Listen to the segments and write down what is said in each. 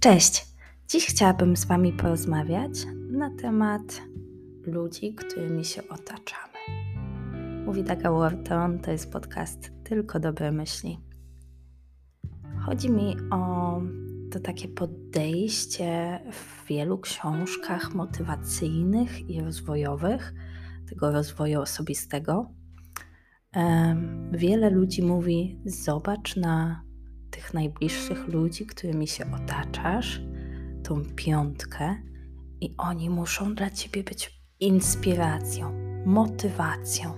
Cześć! Dziś chciałabym z Wami porozmawiać na temat ludzi, którymi się otaczamy. Mówi Daga Wharton, to jest podcast Tylko Dobre Myśli. Chodzi mi o to takie podejście w wielu książkach motywacyjnych i rozwojowych, tego rozwoju osobistego. Wiele ludzi mówi: Zobacz na tych najbliższych ludzi, którymi się otaczasz, tą piątkę, i oni muszą dla ciebie być inspiracją, motywacją.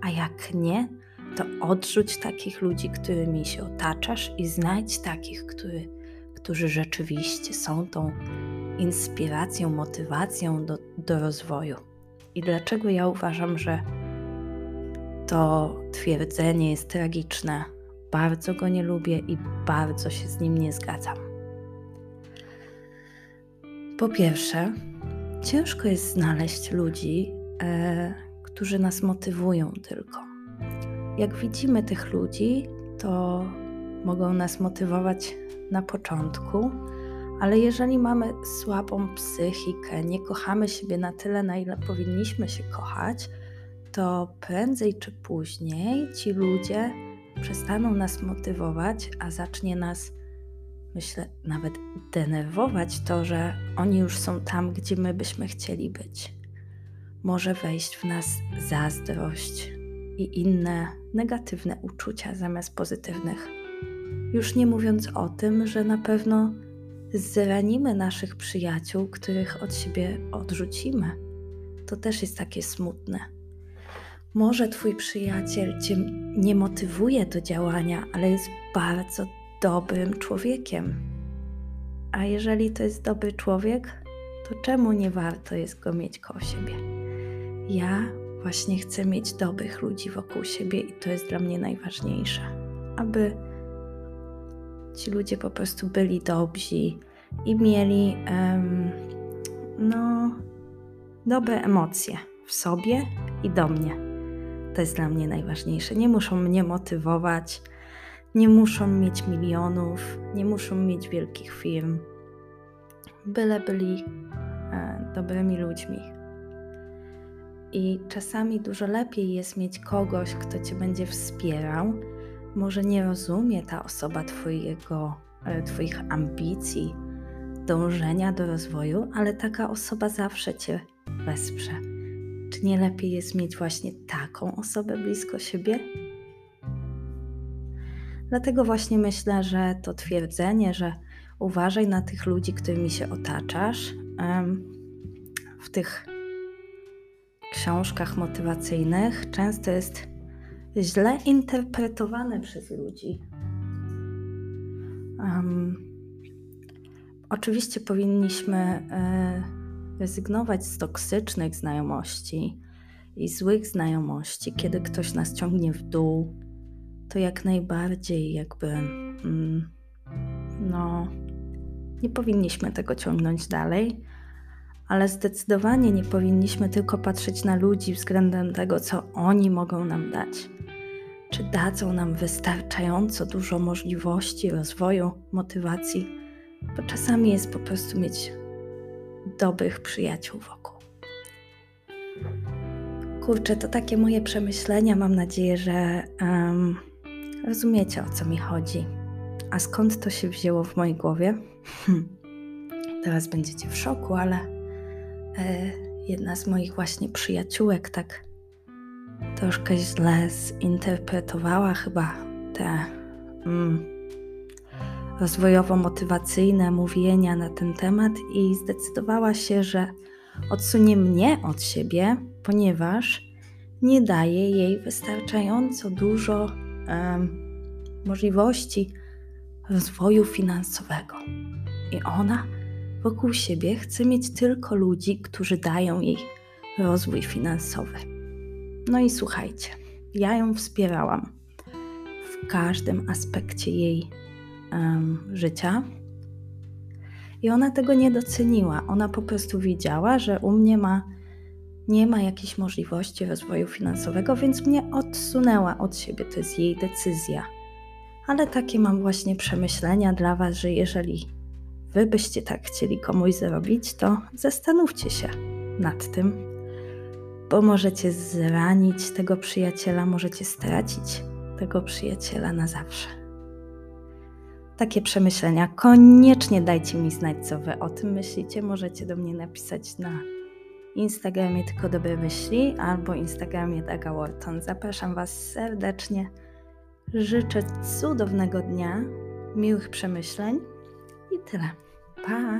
A jak nie, to odrzuć takich ludzi, którymi się otaczasz i znajdź takich, który, którzy rzeczywiście są tą inspiracją, motywacją do, do rozwoju. I dlaczego ja uważam, że to twierdzenie jest tragiczne? Bardzo go nie lubię i bardzo się z nim nie zgadzam. Po pierwsze, ciężko jest znaleźć ludzi, e, którzy nas motywują tylko. Jak widzimy tych ludzi, to mogą nas motywować na początku, ale jeżeli mamy słabą psychikę, nie kochamy siebie na tyle, na ile powinniśmy się kochać, to prędzej czy później ci ludzie przestaną nas motywować, a zacznie nas, myślę, nawet denerwować to, że oni już są tam, gdzie my byśmy chcieli być. Może wejść w nas zazdrość i inne negatywne uczucia zamiast pozytywnych. Już nie mówiąc o tym, że na pewno zranimy naszych przyjaciół, których od siebie odrzucimy. To też jest takie smutne. Może Twój przyjaciel Cię nie motywuje do działania, ale jest bardzo dobrym człowiekiem. A jeżeli to jest dobry człowiek, to czemu nie warto jest go mieć koło siebie? Ja właśnie chcę mieć dobrych ludzi wokół siebie i to jest dla mnie najważniejsze. Aby ci ludzie po prostu byli dobrzy i mieli um, no, dobre emocje w sobie i do mnie. To jest dla mnie najważniejsze. Nie muszą mnie motywować, nie muszą mieć milionów, nie muszą mieć wielkich firm. Byle byli e, dobrymi ludźmi. I czasami dużo lepiej jest mieć kogoś, kto cię będzie wspierał. Może nie rozumie ta osoba twojego, e, Twoich ambicji, dążenia do rozwoju, ale taka osoba zawsze Cię wesprze czy nie lepiej jest mieć właśnie taką osobę blisko siebie? Dlatego właśnie myślę, że to twierdzenie, że uważaj na tych ludzi, którymi się otaczasz, w tych książkach motywacyjnych często jest źle interpretowane przez ludzi. Oczywiście powinniśmy. Y, rezygnować z toksycznych znajomości i złych znajomości, kiedy ktoś nas ciągnie w dół, to jak najbardziej jakby mm, no nie powinniśmy tego ciągnąć dalej, ale zdecydowanie nie powinniśmy tylko patrzeć na ludzi względem tego, co oni mogą nam dać. Czy dadzą nam wystarczająco dużo możliwości rozwoju, motywacji, bo czasami jest po prostu mieć dobrych przyjaciół wokół. Kurczę, to takie moje przemyślenia. Mam nadzieję, że um, rozumiecie o co mi chodzi. A skąd to się wzięło w mojej głowie? Hm. Teraz będziecie w szoku, ale e, jedna z moich właśnie przyjaciółek tak troszkę źle zinterpretowała chyba te. Mm, rozwojowo-motywacyjne mówienia na ten temat i zdecydowała się, że odsunie mnie od siebie, ponieważ nie daje jej wystarczająco dużo um, możliwości rozwoju finansowego. I ona wokół siebie chce mieć tylko ludzi, którzy dają jej rozwój finansowy. No i słuchajcie, ja ją wspierałam w każdym aspekcie jej um, życia. I ona tego nie doceniła. Ona po prostu widziała, że u mnie ma, nie ma jakiejś możliwości rozwoju finansowego, więc mnie odsunęła od siebie. To jest jej decyzja. Ale takie mam właśnie przemyślenia dla Was, że jeżeli wy byście tak chcieli komuś zrobić, to zastanówcie się nad tym, bo możecie zranić tego przyjaciela, możecie stracić tego przyjaciela na zawsze. Takie przemyślenia koniecznie dajcie mi znać, co wy o tym myślicie. Możecie do mnie napisać na Instagramie tylko dobre myśli albo Instagramie Daga Wharton. Zapraszam Was serdecznie. Życzę cudownego dnia, miłych przemyśleń i tyle. Pa!